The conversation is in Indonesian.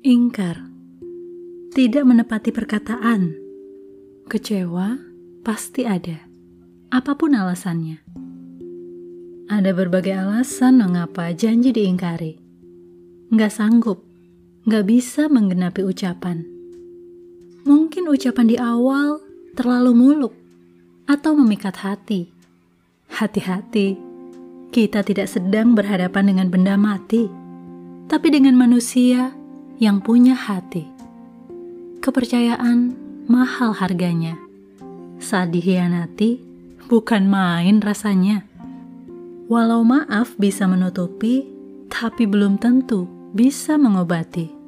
Ingkar. Tidak menepati perkataan. Kecewa pasti ada. Apa pun alasannya. Ada berbagai alasan mengapa janji diingkari. Nggak sanggup, nggak bisa menggenapi ucapan. Mungkin ucapan di awal terlalu muluk atau memikat hati. Hati-hati, kita tidak sedang berhadapan dengan benda mati, tapi dengan manusia yang punya hati. Kepercayaan mahal harganya. Saat dihianati, bukan main rasanya. Walau maaf bisa menutupi, tapi belum tentu bisa mengobati.